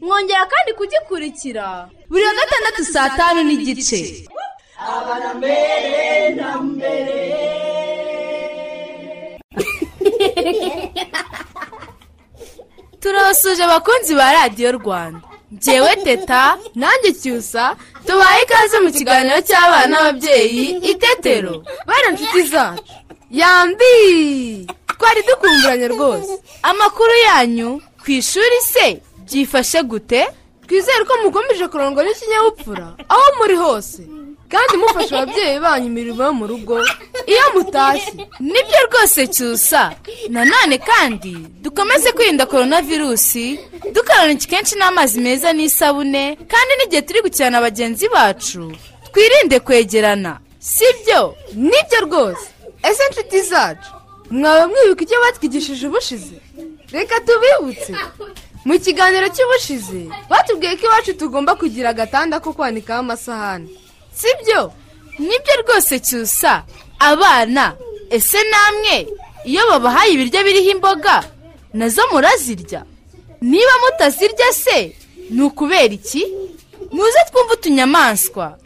Mwongera kandi kugikurikira. Buri wa gatandatu saa tanu n'igice. Turabasuje abakunzi ba radiyo rwanda. Ngewe teta nanjye cyusa tubaye ikaze mu kiganiro cy'abana n'ababyeyi itetero bana nshuti zacu. Yambi! Twari dukumburanye rwose. Amakuru yanyu ku ishuri se. Byifashe gute? Twizere ko mukomeje kurangwa n'ikinyabupfura aho muri hose. Kandi mufasha ababyeyi banyu imirimo yo mu rugo. Iyo mutashye. Nibyo rwose cyusa. Nanone kandi dukomeze kwirinda korona virusi dukaraba intoki kenshi n'amazi meza n'isabune. Kandi n'igihe turi gukina na bagenzi bacu twirinde kwegerana. Sibyo? Nibyo rwose. Ese inshuti zacu? Mwaba mwibuka icyo batwigishije ubushize? Reka tubibutse. Mu kiganiro cy'ubushize batubwiye ko iwacu tugomba kugira agatanda ko kwanikaho amasahani. Sibyo? Nibyo rwose cyusa. Abana ese namwe? Iyo babahaye ibiryo biriho imboga na zo murazirya. Niba mutazirya se ni ukubera iki? Muze twumve utunyamaswa.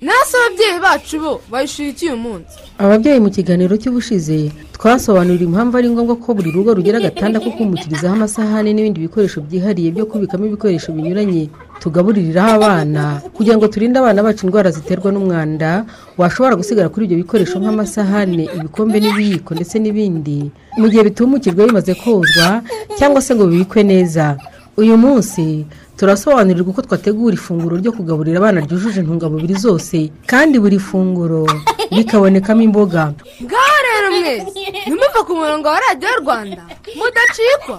Nase ababyeyi bacu bo bayishura iki uyu munsi? Ababyeyi mu kiganiro cy'ubushize twasobanurira impamvu ari ngombwa ko buri rugo rugira agatanda ko kumukirizaho amasahani n'ibindi bikoresho byihariye byo kubikamo ibikoresho binyuranye tugabuririraho abana. Kugira ngo turinde abana bacu indwara ziterwa n'umwanda washobora gusigara kuri ibyo bikoresho nk'amasahani ibikombe n'ibiyiko ndetse n'ibindi. Mu gihe bitumukirwa bimaze kozwa cyangwa se ngo bibikwe neza. Uyu munsi turasobanurirwa uko twategura ifunguro ryo kugaburira abana ryujuje intungamubiri zose kandi buri funguro rikabonekamo imboga. Ngaho rero mwese ntimuve ku murongo wa radiyo rwanda. Mudacikwa.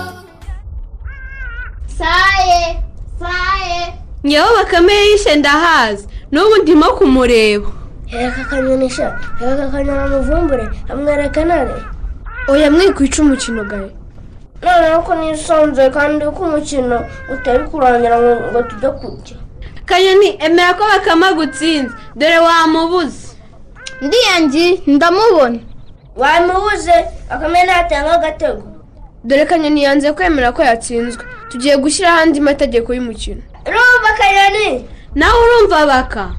Saye saye ngewe bakame yishe ndahazi n'ubu ndimo kumureba. Reka akanyonisha reka akanyura muvumbure amwereka nare oya mwikwica umukino gahe noneho ko nisanzuye kandi ko umukino utari kurangira ngo tujye kurya. Kanyoni emera ko bakame agutsinze dore wamubuze. Ndiyangi ndamubona. Wamubuze akame natanga agatego dore kanyoni yanze kwemera ko yatsinzwe tugiye gushyiraho andi mategeko y'umukino. Rumva akanyoni nawe urumva baka.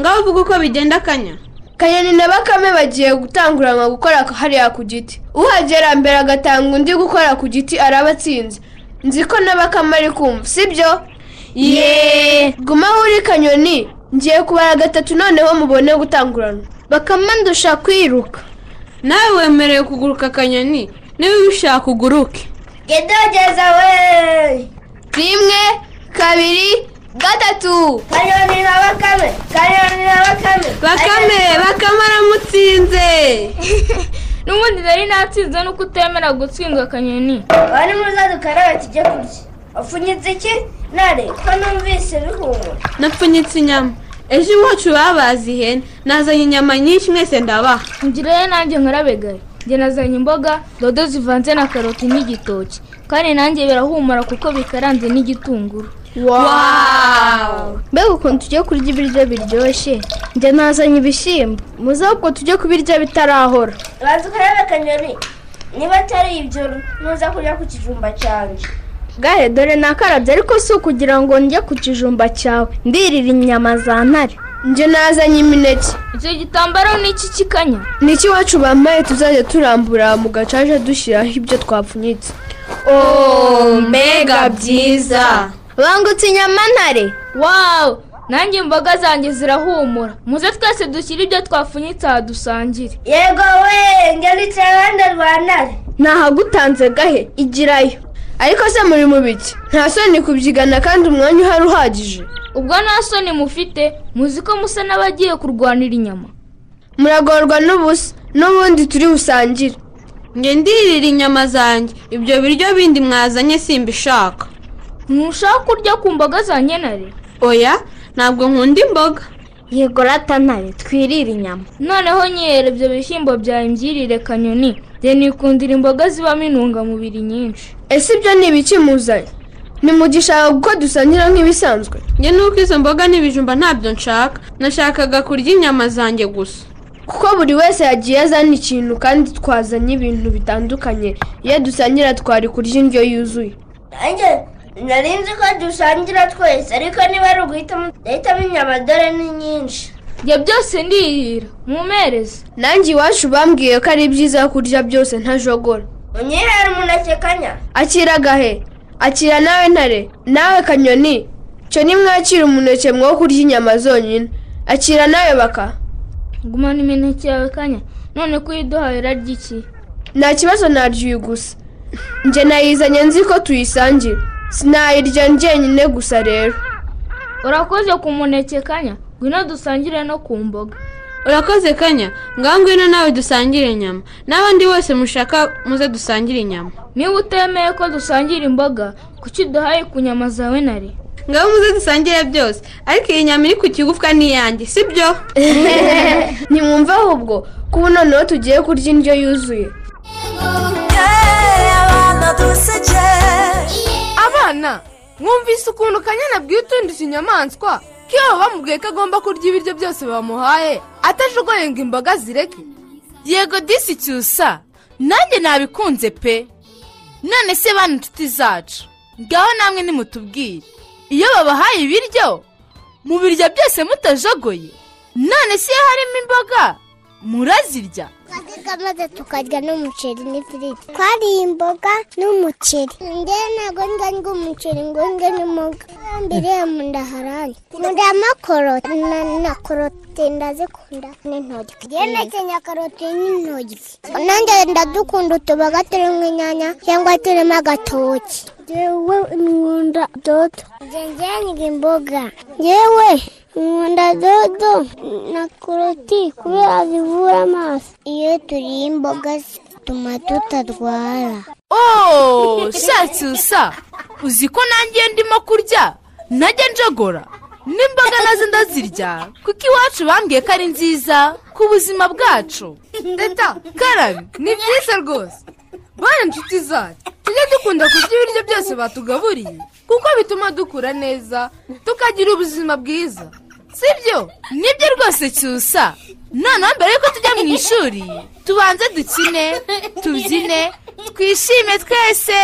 Ngaho uvuga uko bigenda kanya. Kanyoni na bakame bagiye gutanguranwa gukora hariya ku giti. Uhagera mbere agatanga undi gukora ku giti araba atsinze. Nzi ko na bakame ari kumva sibyo? Yeee gumaho uri kanyoni. Ngiye kubara gatatu noneho mubone gutanguranwa bakame ndusha kwiruka. Nawe wemerewe kuguruka kanyoni. Niba ubishaka uguruke. Gedogeza we rimwe kabiri gatatu. Kanyoni na bakame kanyoni na bakame. Bakame bakame. aramutsinze. N'ubundi nari natsinze nuko utemera gutsindwa akanyoni wari muza dukarabe tujye kurya. Wapfunyitse iki? Nare ko numvise bihumura napfunyitse inyama. Ejo iwacu babaze ihene. Nazanye inyama nyinshi mwese ndabaha. Ngireyo nanjye nkarabegare njye nazanye imboga dodo zivanze na karoti n'igitoki. Kandi nanjye birahumura kuko bikaranze n'igitunguru. Mbega ukuntu tugiye kurya ibiryo biryoshye. Njye nazanye ibishyimbo. Muze ahubwo tujye kubirya bitarahora. Banza ukarebe kanyoni niba atari ibyo nuza kurya ku kijumba cyanjye. Gahe dore nakarabye ariko si ukugira ngo njye ku kijumba cyawe. Ndirira inyama za ntare. Njye nazanye imineke icyo gitambaro ni iki kikanya? Ni iki iwacu bambaye tuzajya turambura mu gacaca dushyiraho ibyo twapfunyitse. Mbega byiza. Bangutse inyama ntare? Wawu nanjye imboga zanjye zirahumura. Muze twese dushyire ibyo twapfunyitse aha dusangire. Yego we ngenditse iruhande rwa ntare nahagutanze gahe? Igirayo. Ariko se muri mu biki? Nta soni kubyigana kandi umwanya uhari uhagije. Ubwo nta soni mufite muzi ko musa n'abagiye kurwanira inyama. Muragorwa n'ubusa n'ubundi turi busangire njye ndirira inyama zanjye. Ibyo biryo bindi mwazanye simbishaka. Ntushaka kurya ku mboga za nyenare oya ntabwo nkunda imboga. Yego rata ntare twirire inyama. Noneho nyera ibyo bishyimbo byawe mbyirire kanyoni. Njye nikundira imboga zibamo intungamubiri nyinshi. Ese ibyo ni ibiki muzanye? Nimugishaka kuko dusangira nk'ibisanzwe. Njye nuko izo mboga n'ibijumba ntabyo nshaka. Nashakaga kurya inyama zanjye gusa. Kuko buri wese yagiye azana ikintu kandi twazanye ibintu bitandukanye. Iyo dusangira twari kurya indyo yuzuye. Nari nzi ko dusangira twese ariko niba ari uguhitamo ndahitamo inyama dore ni nyinshi. Ibyo byose ndirira mumereze nanjye iwacu bambwiye ko ari byiza kurya byose ntajogora. Unyihere umuneke kanya akira gahe akira nawe ntare nawe kanyoni. Cyo nimwakira umuneke mwo kurya inyama zonyine. Akira nawe baka. Gumana imineke yawe kanya. None ko uyiduhaye urarya iki? Nta kibazo narya uyu gusa. Njye nayizanye nzi ko tuyisangira sinayirya njyenyine gusa rero. Urakoze ku muneke kanya. Ngwino dusangire no ku mboga. Urakoze kanya ngaho ngwino nawe dusangire inyama n'abandi bose mushaka muze dusangire inyama niba utemeye ko dusangira imboga kuki uduhaye ku nyama zawe nare ngaho muze dusangire byose ariko iyi nyama iri ku kigufwa ni iyanjye si byo ntimwumve ahubwo ko ubu noneho tugiye kurya indyo yuzuye abana mwumvise ukuntu kanyana abwiye utundi tunyamaswa ko iyo bamubwiye ko agomba kurya ibiryo byose bamuhaye atajugoye ngo imboga zireke. Yego disi cyusa nanjye nabikunze pe. None se bana inshuti zacu? Ngaho namwe nimutubwire. Iyo babahaye ibiryo mubirya byose mutajogoye. None se iyo harimo imboga? Murazirya. Maze tukarya n'umuceri n'ifiriti. Twariye imboga n'umuceri. Ngewe ntabwo ndya umuceri ngo ndya n'imboga. Mbere mu nda haranye. Nkunda amakoroti na koroti ndazikunda n'intoryi. Ngewe nakenya karoti n'intoryi. Nanjye ndadukunda utuboga turimo inyanya cyangwa turimo agatoki. Ngewe nkunda dodo. Ngewe nkunda imboga. Ngewe nkunda dodo na koroti kubera zivura amaso. Iyo turiye imboga zituma tutarwara. Ooo shacyusa uzi ko nanjye ndimo kurya? Najya njogora. N'imboga na zo ndazirya. Kuko iwacu bambwiye ko ari nziza ku buzima bwacu. Leta karabi ni byiza rwose. Bane inshuti zacu tujye dukunda kurya ibiryo byose batugaburiye kuko bituma dukura neza tukagira ubuzima bwiza. Sibyo? Nibyo rwose cyusa. Noneho mbere yuko tujya mu ishuri tubanze dukine tubyine twishime twese.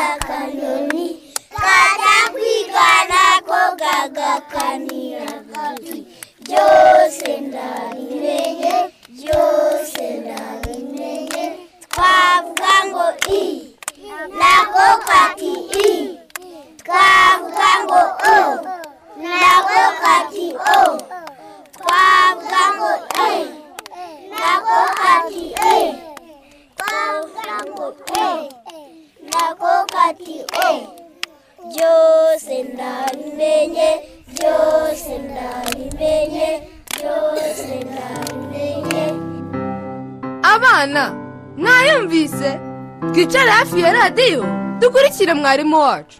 Akanyoni kajya kwigana ko kagakanira byose ndabimenye byose ndabimenye twavuga ngo i nako kati i. Twavuga ngo o nako kati twicare hafi ya radiyo. Dukurikire mwarimu wacu.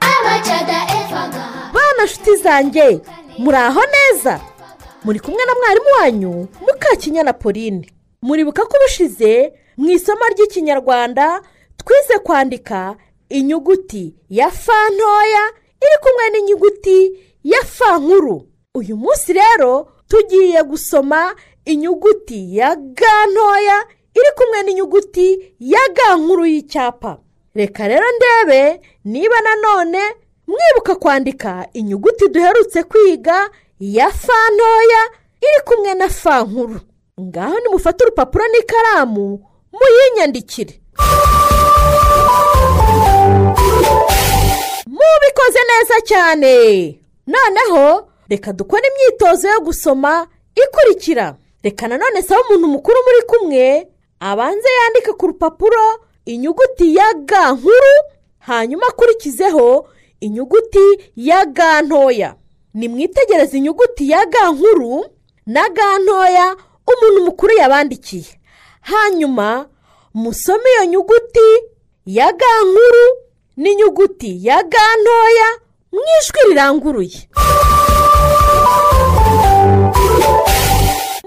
Bana nshuti zanjye muri aho neza? Muri kumwe na mwarimu wanyu mukakinyana pauline muribuka ko ubushize mu isomo ry'ikinyarwanda twize kwandika inyuguti ya fa ntoya iri kumwe n'inyuguti ya fa nkuru. Uyu munsi rero tugiye gusoma inyuguti ya ga ntoya iri kumwe n'inyuguti ya ga nkuru y'icyapa. Reka rero ndebe niba nanone mwibuka kwandika inyuguti duherutse kwiga ya fa ntoya iri kumwe na fa nkuru. Ngaho nimufate urupapuro n'ikaramu muyinyandikire. Mubikoze neza cyane. Noneho reka dukore imyitozo yo gusoma ikurikira. Reka nanone saba umuntu mukuru muri kumwe abanze yandike ku rupapuro inyuguti ya ga nkuru hanyuma akurikizeho inyuguti ya ga ntoya. Nimwitegereze inyuguti ya ga nkuru na ga ntoya umuntu mukuru yabandikiye. Hanyuma musome iyo nyuguti ya ga nkuru n'inyuguti ya ga ntoya mu ijwi riranguruye.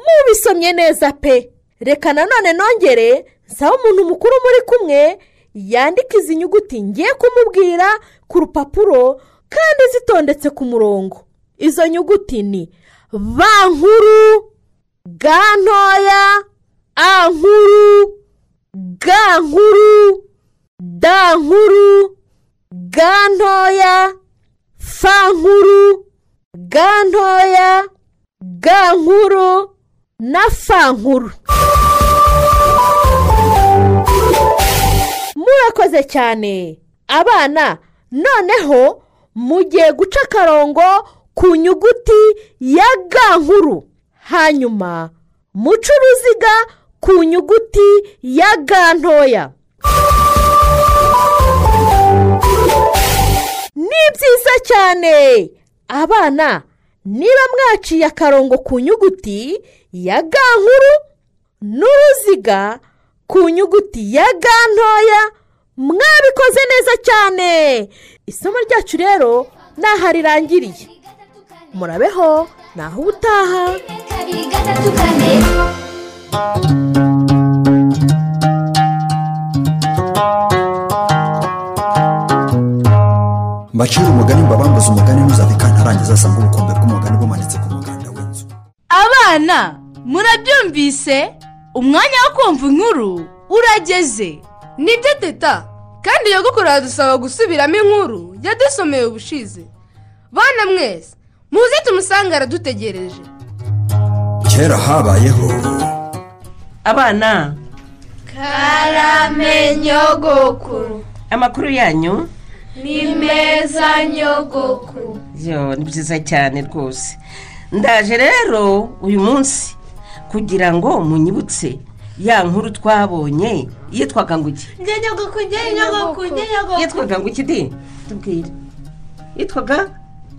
Mubisomye neza pe. Reka nanone nongere nsaba umuntu mukuru muri kumwe yandika izi nyuguti ngiye kumubwira ku rupapuro kandi zitondetse ku murongo. Izo nyuguti ni ba nkuru ga ntoya a nkuru ga nkuru da nkuru ga ntoya fa nkuru ga ntoya ga nkuru na fa nkuru. Murakoze cyane. Abana noneho mugiye guca akarongo ku nyuguti ya ga nkuru. Hanyuma muce uruziga ku nyuguti ya ga ntoya. Ni byiza cyane. Abana niba mwaciye akarongo ku nyuguti ya ga nkuru n'uruziga ku nyuguti ya ga ntoya mwabikoze neza cyane. Isomo ryacu rero ntaho rirangiriye murabeho naho ubutaha. Mbacira umugani mbabambuze umugani ntuzave kantarangiza asanga ubukombe bw'umugani bumanitse ku muganda w'inzu. Abana murabyumvise? Umwanya wo kumva inkuru urageze. Ni byo teta. Kandi nyogokuru aradusaba gusubiramo inkuru yadusomeye ubushize. Bana mwese muze tumusange aradutegereje. Kera habayeho. Abana. Karame nyogokuru amakuru yanyu. Ni meza nyogokuru yo ni byiza cyane rwose. Ndaje rero uyu munsi kugira ngo munyibutse. Ya nkuru twabonye yitwaga ngo iki? Nyogokuru njye nyogokuru yitwaga ngo iki di? Tubwire. Yitwaga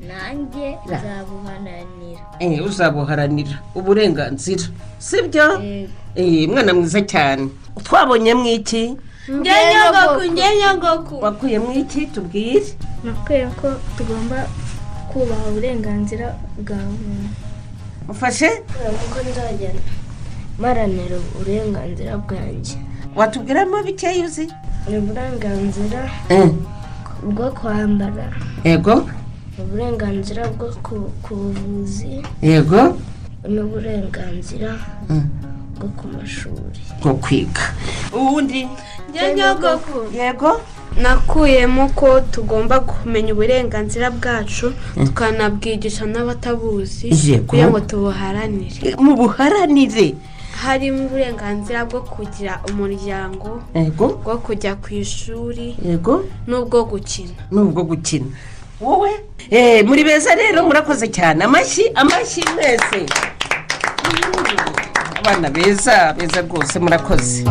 nanjye nzabuhananira eh uzabuharanira uburenganzira sibyo? Eh mwana mwiza cyane. Twabonyemo iki? Njye nyogokuru njye nyogokuru wakuyemo iki? Tubwire. Nakwiye ko tugomba kubaha uburenganzira bwa muntu. Ufashe kuko maranira uburenganzira bwanjye. Watubwiramo bikeya uzi? Ni uburenganzira Eh, bwo kwambara. Yego. Uburenganzira bwo ku- buvuzi. Yego. N'uburenganzira Mm. bwo ku mashuri. Bwo kwiga. Uwundi njye nyogokuru yego. Nakuyemo ko tugomba kumenya uburenganzira bwacu tukanabwigisha n'abatabuzi kugira ngo tubuharanire. Mu buharanire harimo uburenganzira bwo kugira umuryango yego bwo kujya ku ishuri yego n'ubwo gukina. N'ubwo gukina. Wowe? Eh muri beza rero murakoze cyane. Amashyi amashyi mwese. Abana beza beza rwose murakoze.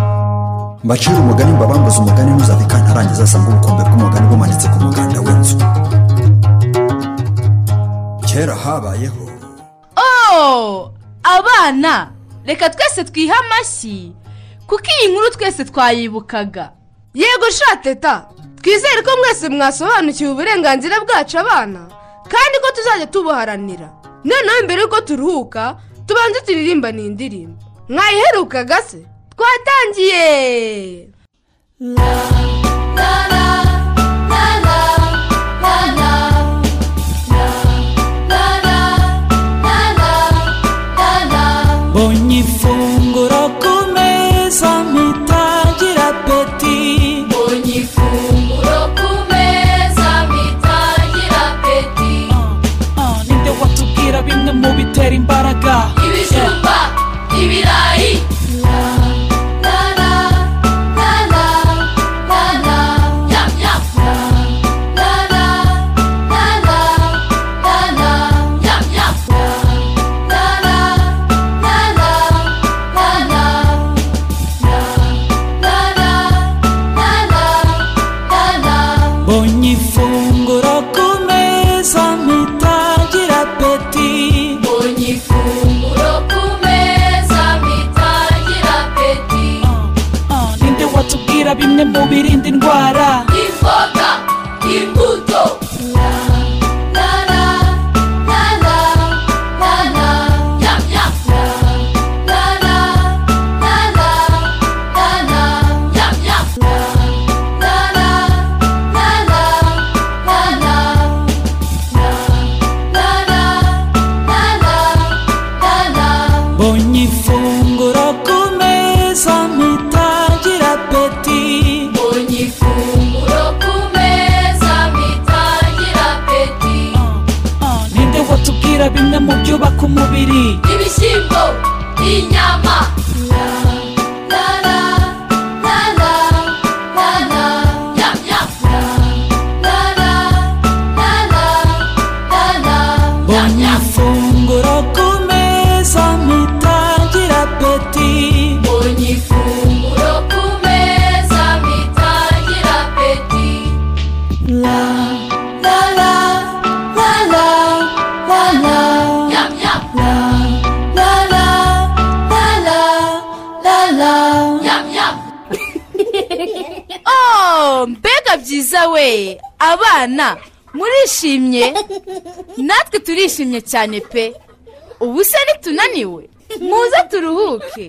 Mbacira umugani mbabambuze umugani ntuzave kantarangiza asanga ubukombe bw'umugani bumanitse ku muganda w'inzu. Kera habayeho oh abana! Reka twese twihe amashyi kuko iyi nkuru twese twayibukaga. Yego sha teta. Twizere ko mwese mwasobanukiwe uburenganzira bwacu abana kandi ko tuzajya tubuharanira. Noneho mbere y'uko turuhuka tubanze turirimba ni indirimbo mwayiherukaga se? Twatangiye! Bimwe mu birinda indwara abana murishimye natwe turishimye cyane pe ubu se nitunaniwe muze turuhuke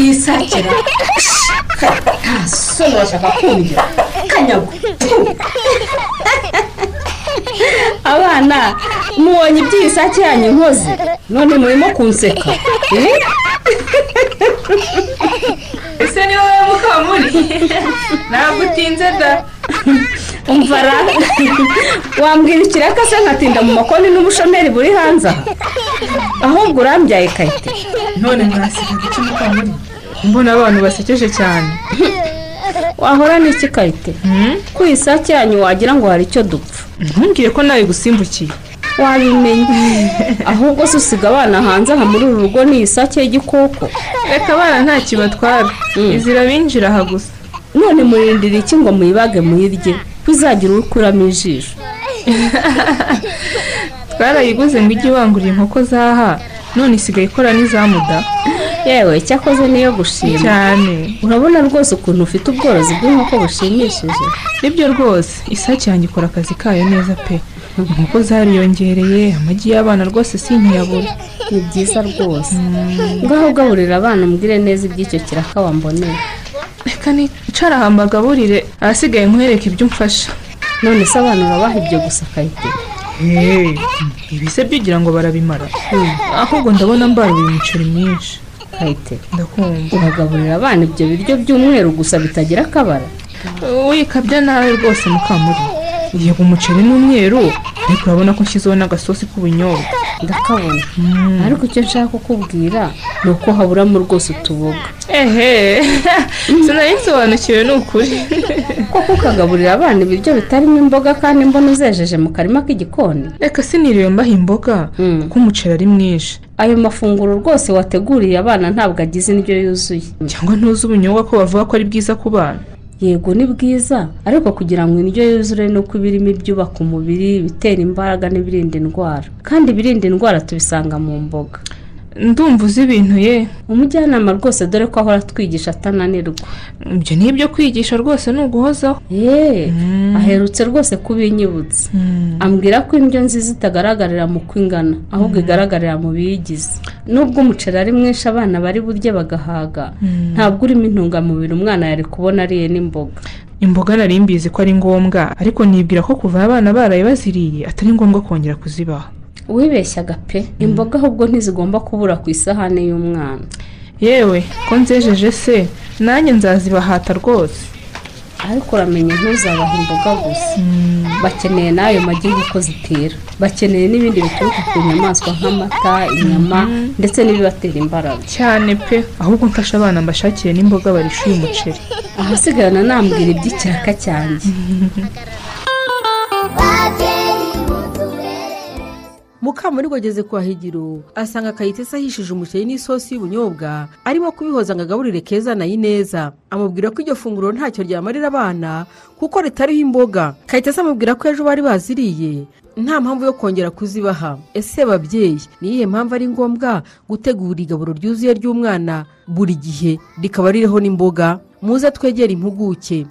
iyi sakira nta soni bashaka kumvira kanyago abana mubonye iby'iyi sake yanyu nkoze. None murimo kunseka. Eh? ese ni wowe mukamuri? Ntabwo utinze da. Umva ra? Wambwira ikiraka se nkatinda mu makoni n'ubushomeri buri hanze aha? Ahubwo urambyaye kayite none murasigaga iki mukamuri? Mbona abantu basekeje cyane. Wahora n'iki kayite? Ku isake yanyu wagira ngo hari icyo dupfa. Ntumbwire ko nawe gusimbukiye. Wabimenye ahubwo se usiga abana hanze aha muri uru rugo ni isake y'igikoko reka abana nta kibatwara. Izira binjira aha gusa. None murindira iki ngo muyibage muyirye bizagira ukuramo ijisho. Twarayiguze ngo ijye ibangurira inkoko zaha none isigaye ikora n'izamuda yewe cyakoze niyo gushima. Cyane. Urabona rwose ukuntu ufite ubworozi bw'inkoko bushimishije. Nibyo rwose. Isake yanjye ikora akazi kayo neza pe. Inkoko zariyongereye amagi y'abana rwose sinkiyabura ni byiza rwose. Ngaho ugaburira abana umbwire neza iby'icyo kiraka wamboneye reka nicara aha mbagaburire ahasigaye nkwereke ibyo umfasha. None se abana urabaha ibyo gusa kayite Hey, ibi se byugira ngo barabimara. Ahubwo ndabona mbaruye imiceri myinshi kayite uragaburira abana ibyo biryo by'umweru gusa bitagira akabara. Wikabya nawe rwose mukamuri. Yego umuceri ni umweru ariko urabona ko nshyizeho n'agasosi k'ubunyobwa. Ndakabona. Ariko icyo nshaka kukubwira ni uko haburamo rwose utuboga ehe. Sinari nsobanukiwe ni ukuri koko ukagaburira abana ibiryo bitarimo imboga kandi mbona uzejeje mu karima k'igikoni? Reka siniriwe mbaha imboga kuko umuceri ari mwinshi. Ayo mafunguro rwose wateguriye abana ntabwo agize indyo yuzuye. Cyangwa ntuzi ubunyobwa ko bavuga ko ari bwiza ku bana. Yego ni bwiza. Ariko kugira ngo indyo yuzure ni uko ibirimo ibyubaka umubiri ibitera imbaraga n'ibirinda indwara. Kandi ibirinda indwara tubisanga mu mboga. Ndumva uzi ibintu ye. Umujyanama rwose dore ko ahora atwigisha atananirwa. Ibyo ni ibyo kwigisha rwose ni uguhozaho. Yeee aherutse rwose kubinyibutsa. Ambwira ko indyo nziza itagaragarira mu ko ingana ahubwo igaragarira mu biyigize. Nubwo umuceri ari mwinshi abana bari burye bagahaga. Ntabwo urimo intungamubiri umwana yari kubona ariye n'imboga. Imboga nari mbizi ko ari ngombwa ariko nibwira ko kuva abana baraye baziriye atari ngombwa kongera kuzibaha. Wibeshyaga pe imboga ahubwo ntizigomba kubura ku isahani y'umwana. Yewe ko nzejeje se nanjye nzazibahata rwose. Ariko uramenya ntuzabaha imboga gusa. Bakeneye n'ayo magi nk'uko zitera. Bakeneye n'ibindi bituruka ku nyamaswa nk'amata inyama ndetse n'ibibatera imbaraga. Cyane pe ahubwo mfasha abana mbashakire n'imboga barisha uyu muceri ahasigarana nambwira iby'ikiraka cyanjye. mukamuri ageze kwa higiro asanga kayitesi ahishije umuceri n'isosi y'ubunyobwa arimo kubihoza ngo agaburire keza na ineza amubwira ko iryo funguro ntacyo ryamarira abana kuko ritariho imboga. Kayitesi amubwira ko ejo bari baziriye. Nta mpamvu yo kongera kuzibaha. Ese babyeyi ni iyihe mpamvu ari ngombwa gutegura igaburo ryuzuye ry'umwana buri gihe rikaba ririho n'imboga? Muze twegere impuguke.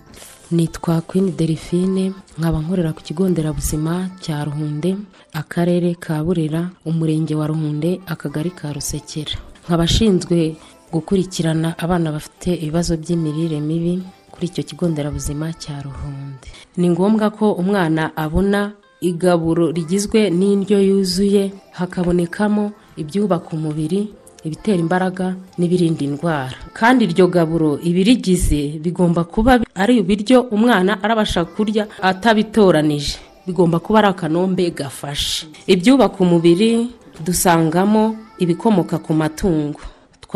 Nitwa Queen delphine nkaba nkorera ku kigo nderabuzima cya ruhunde akarere ka burera umurenge wa ruhunde akagari ka rusekera. Nkaba ashinzwe gukurikirana abana bafite ibibazo by'imirire mibi kuri icyo kigo nderabuzima cya ruhunde. Ni ngombwa ko umwana abona igaburo rigizwe n'indyo yuzuye hakabonekamo ibyubaka umubiri ibitera imbaraga n'ibirinda indwara. Kandi iryo gaburo ibirigize bigomba kuba ari ibiryo umwana arabasha kurya atabitoranije. Bigomba kuba ari akanombe gafashe. Ibyubaka umubiri dusangamo ibikomoka ku matungo.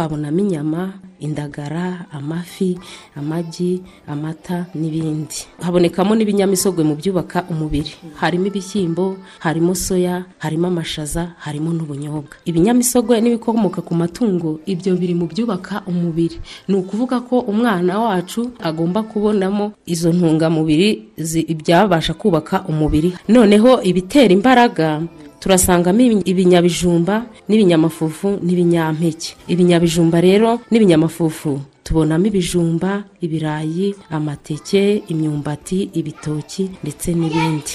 Twabonamo inyama indagara amafi amagi amata n'ibindi. Habonekamo n'ibinyamisogwe mu byubaka umubiri. Harimo ibishyimbo harimo soya harimo amashaza harimo n'ubunyobwa. Ibinyamisogwe n'ibikomoka ku matungo ibyo biri mu byubaka umubiri. Ni ukuvuga ko umwana wacu agomba kubonamo izo ntungamubiri ibyabasha kubaka umubiri. Noneho ibitera imbaraga turasangamo ibinyabijumba n'ibinyamafufu n'ibinyampeke ibinyabijumba rero n'ibinyamafufu tubonamo ibijumba ibirayi amateke imyumbati ibitoki ndetse n'ibindi.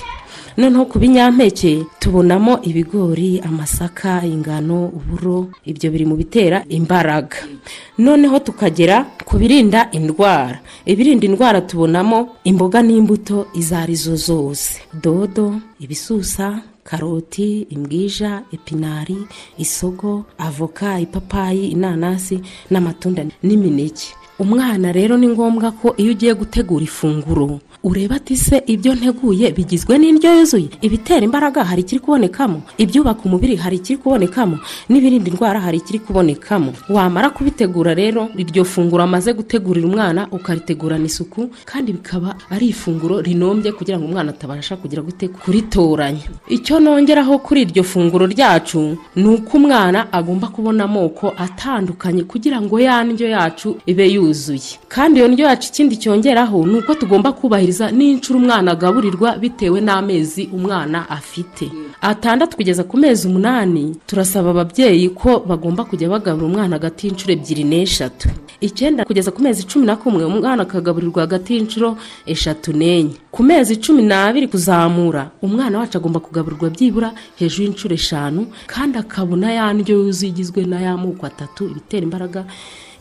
Noneho ku binyampeke tubonamo ibigori amasaka ingano uburo ibyo biri mu bitera imbaraga. Noneho tukagera ku birinda indwara. Ibirinda indwara tubonamo imboga n'imbuto izo ari zo zose. Dodo ibisusa karoti imbwija epinari isogo avoka ipapayi inanasi n'amatunda n'imineke. Umwana rero ni ngombwa ko iyo ugiye gutegura ifunguro ureba ati se ibyo nteguye bigizwe n'indyo yuzuye? Ibitera imbaraga hari ikiri kubonekamo. Ibyubaka umubiri hari ikiri kubonekamo. N'ibirinda indwara hari ikiri kubonekamo. Wamara kubitegura rero iryo funguro amaze gutegurira umwana ukaritegurana isuku kandi bikaba ari ifunguro rinombye kugira ngo umwana atabasha kugira gute kuritoranya. Icyo nongeraho kuri iryo funguro ryacu ni uko umwana agomba kubona amoko atandukanye kugira ngo ya ndyo yacu ibe yuzuye. Kandi iyo ndyo yacu ikindi cyongeraho ni uko tugomba kubahiriza n'inshuro umwana agaburirwa bitewe n'amezi umwana afite. Atandatu kugeza ku mezi umunani turasaba ababyeyi ko bagomba kujya bagaburira umwana hagati y'inshuro ebyiri n'eshatu. Icyenda kugeza ku mezi cumi na kumwe umwana akagaburirwa hagati y'inshuro eshatu n'enye. Ku mezi cumi n'abiri kuzamura umwana wacu agomba kugaburirwa byibura hejuru y'inshuro eshanu kandi akabona ya ndyo yuzuye igizwe n'ay'amoko atatu ibitera imbaraga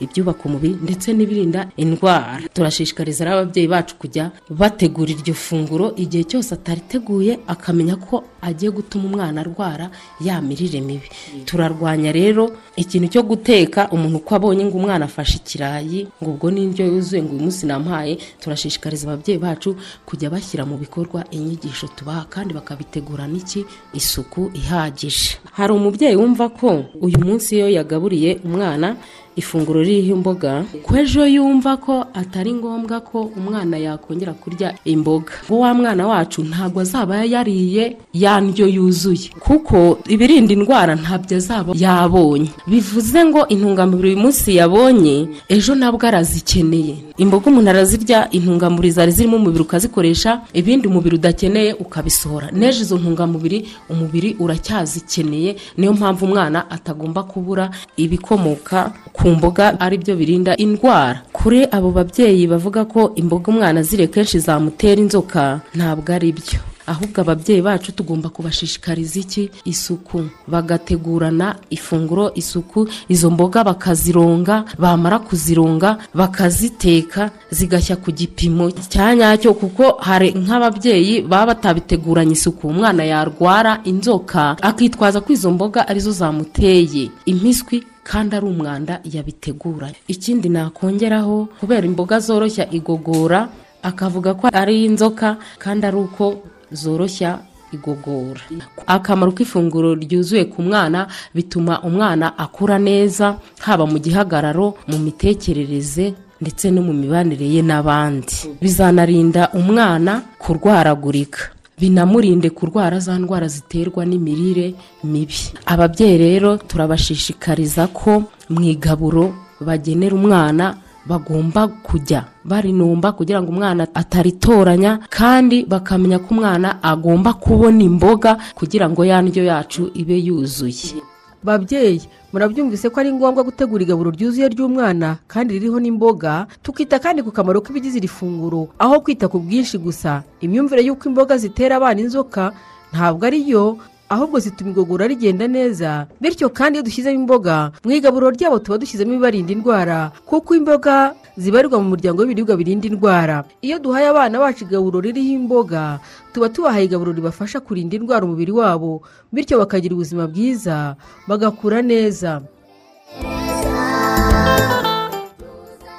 ibyubaka umubiri ndetse n'ibirinda indwara. Turashishikariza rero ababyeyi bacu kujya bategura iryo funguro. Igihe cyose atariteguye akamenya ko agiye gutuma umwana arwara ya mirire mibi. Turarwanya rero ikintu cyo guteka. Umuntu uko abonye ngo umwana afashe ikirayi ngo ubwo n'indyo yuzuye ngo uyu munsi namuhaye turashishikariza ababyeyi bacu kujya bashyira mu bikorwa inyigisho tubaha kandi bakabitegura n'iki? Isuku ihagije. Hari umubyeyi wumva ko uyu munsi iyo yagaburiye umwana ifunguro ririho imboga ko ejo yumva ko atari ngombwa ko umwana yakongera kurya imboga. Wa mwana wacu ntabwo azaba yariye ya ndyo yuzuye. Kuko ibirinda indwara ntabyo azaba yabonye. Bivuze ngo intungamubiri uyu munsi yabonye ejo nabwo arazikeneye. Imboga umuntu arazirya intungamubiri zari zirimo umubiri ukazikoresha ibindi umubiri udakeneye ukabisohora. N'ejo izo ntungamubiri umubiri uracyazikeneye niyo mpamvu umwana atagomba kubura ibikomoka ku mboga ari byo birinda indwara. Kuri abo babyeyi bavuga ko imboga umwana aziriye kenshi zamutera inzoka ntabwo ari byo. Ahubwo ababyeyi bacu tugomba kubashishikariza iki? Isuku. Bagategurana ifunguro isuku. Izo mboga bakazironga bamara kuzironga bakaziteka zigashya ku gipimo cya nyacyo kuko hari nk'ababyeyi baba batabiteguranye isuku. Umwana yarwara inzoka akitwaza ko izo mboga ari zo zamuteye. Impiswi kandi ari umwanda yabiteguranye ikindi nakongeraho kubera imboga zoroshya igogora akavuga ko ari inzoka kandi ari uko zoroshya igogora. Akamaro k'ifunguro ryuzuye ku mwana bituma umwana akura neza haba mu gihagararo mu mitekerereze ndetse no mu mibanire ye n'abandi. Bizanarinda umwana kurwaragurika. Binamurinde kurwara za ndwara ziterwa n'imirire mibi. Ababyeyi rero turabashishikariza ko mu igaburo bagenera umwana bagomba kujya barinumba kugira ngo umwana ataritoranya kandi bakamenya ko umwana agomba kubona imboga kugira ngo ya ndyo yacu ibe yuzuye. Babyeyi murabyumvise ko ari ngombwa gutegura igaburo ryuzuye ry'umwana kandi ririho n'imboga tukita kandi ku kamaro k'ibigize iri funguro aho kwita ku bwinshi gusa. Imyumvire y'uko imboga zitera abana inzoka ntabwo ari yo ahubwo zituma igogora rigenda neza bityo kandi iyo dushyizemo imboga mu igaburo ryabo tuba dushyizemo ibibarinda indwara kuko imboga zibarirwa mu muryango w'ibiribwa birinda indwara. Iyo duhaye abana bacu igaburo ririho imboga tuba tubahaye igaburo ribafasha kurinda indwara umubiri wabo bityo bakagira ubuzima bwiza bagakura neza.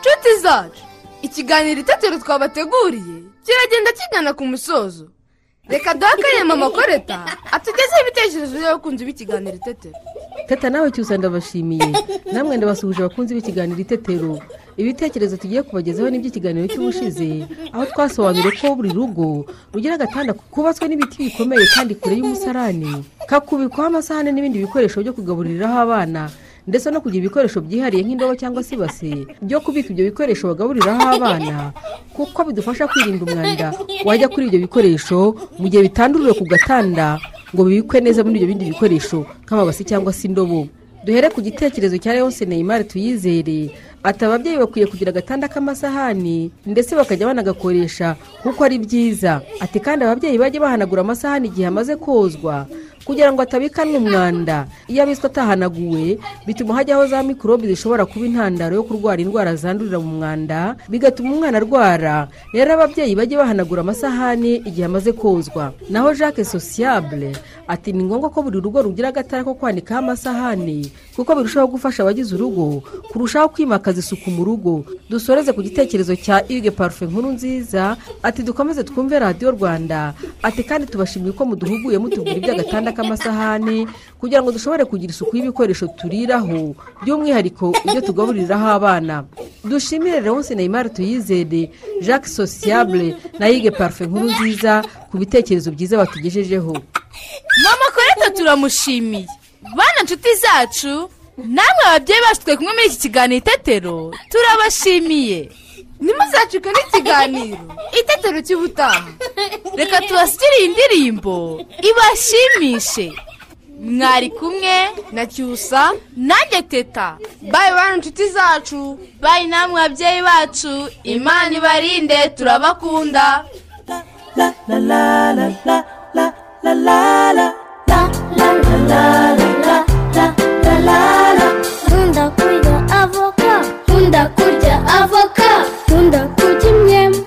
Nshuti zacu ikiganiro itetero twabateguriye kiragenda kigana ku musozo. Reka duhe akanyama amakoreta atugezeho ibitekerezo by'abakunzi b'ikiganiro itetero teta nawe cyusa ndabashimiye namwe ndabasuhuje abakunzi b'ikiganiro itetero. Ibitekerezo tugiye kubagezaho n'iby'ikiganiro cy'ubushize. Aho twasobanuriye ko buri rugo rugira agatanda kubatswe n'ibiti bikomeye kandi kure y'umusarani. Kakubikwaho amasahane n'ibindi bikoresho byo kugaburiraho abana. Ndetse no kugira ibikoresho byihariye nk'indobo cyangwa se ibase byo kubika ibyo bikoresho bagaburiraho abana kuko bidufasha kwirinda umwanda wajya kuri ibyo bikoresho mu gihe bitanduriwe ku gatanda ngo bibikwe neza muri ibyo bindi bikoresho nk'amabasi cyangwa se indobo. Duhere ku gitekerezo cya leonce neymar tuyizere ati ababyeyi bakwiye kugira agatanda k'amasahani ndetse bakajya banagakoresha kuko ari byiza. Ati kandi ababyeyi bajye bahanagura amasahani igihe amaze kozwa kugira ngo atabikanwa umwanda. Iyo abiswe atahanaguwe bituma hajyaho za mikorobe zishobora kuba intandaro yo kurwara indwara zandurira mu mwanda bigatuma umwana arwara. Rero ababyeyi bajye bahanagura amasahani igihe amaze kozwa. Naho jacques sociable ati ni ngombwa ko buri rugo rugira agatara ko kwanikaho amasahani kuko birushaho gufasha abagize urugo kurushaho kwimakaza isuku mu rugo. Dusoreze ku gitekerezo cya ige parufe nkuru nziza ati dukomeze twumve radiyo rwanda. Ati kandi tubashimiye ko muduhuguye mutubwira iby'agatanda k'amasahani kugira ngo dushobore kugira isuku y'ibikoresho turiraho by'umwihariko ibyo tugaburiraho abana. Dushimire leonce neymar tuyizere jacques sociable na yige parufe nkuru nziza ku bitekerezo byiza batugejejeho. Mama koreta turamushimiye. Bana nshuti zacu namwe ababyeyi bacu twe kumwe muri iki kiganiro itetero turabashimiye. Ntimuzacike n'ikiganiro itetero cy'ubutaha reka tubashyire iyi ndirimbo. Ibashimishe. Mwari kumwe na cyusa nanjye teta. Bayi bana inshuti zacu. Bayi namwe ababyeyi bacu. Imana ibarinde turabakunda. Nkunda kurya avoka. Nkunda kurya avoka. Nkunda kurya imyembe.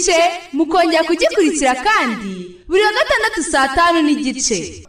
N'igice mukongera kugikurikira kandi. Buri wa gatandatu saa tanu n'igice.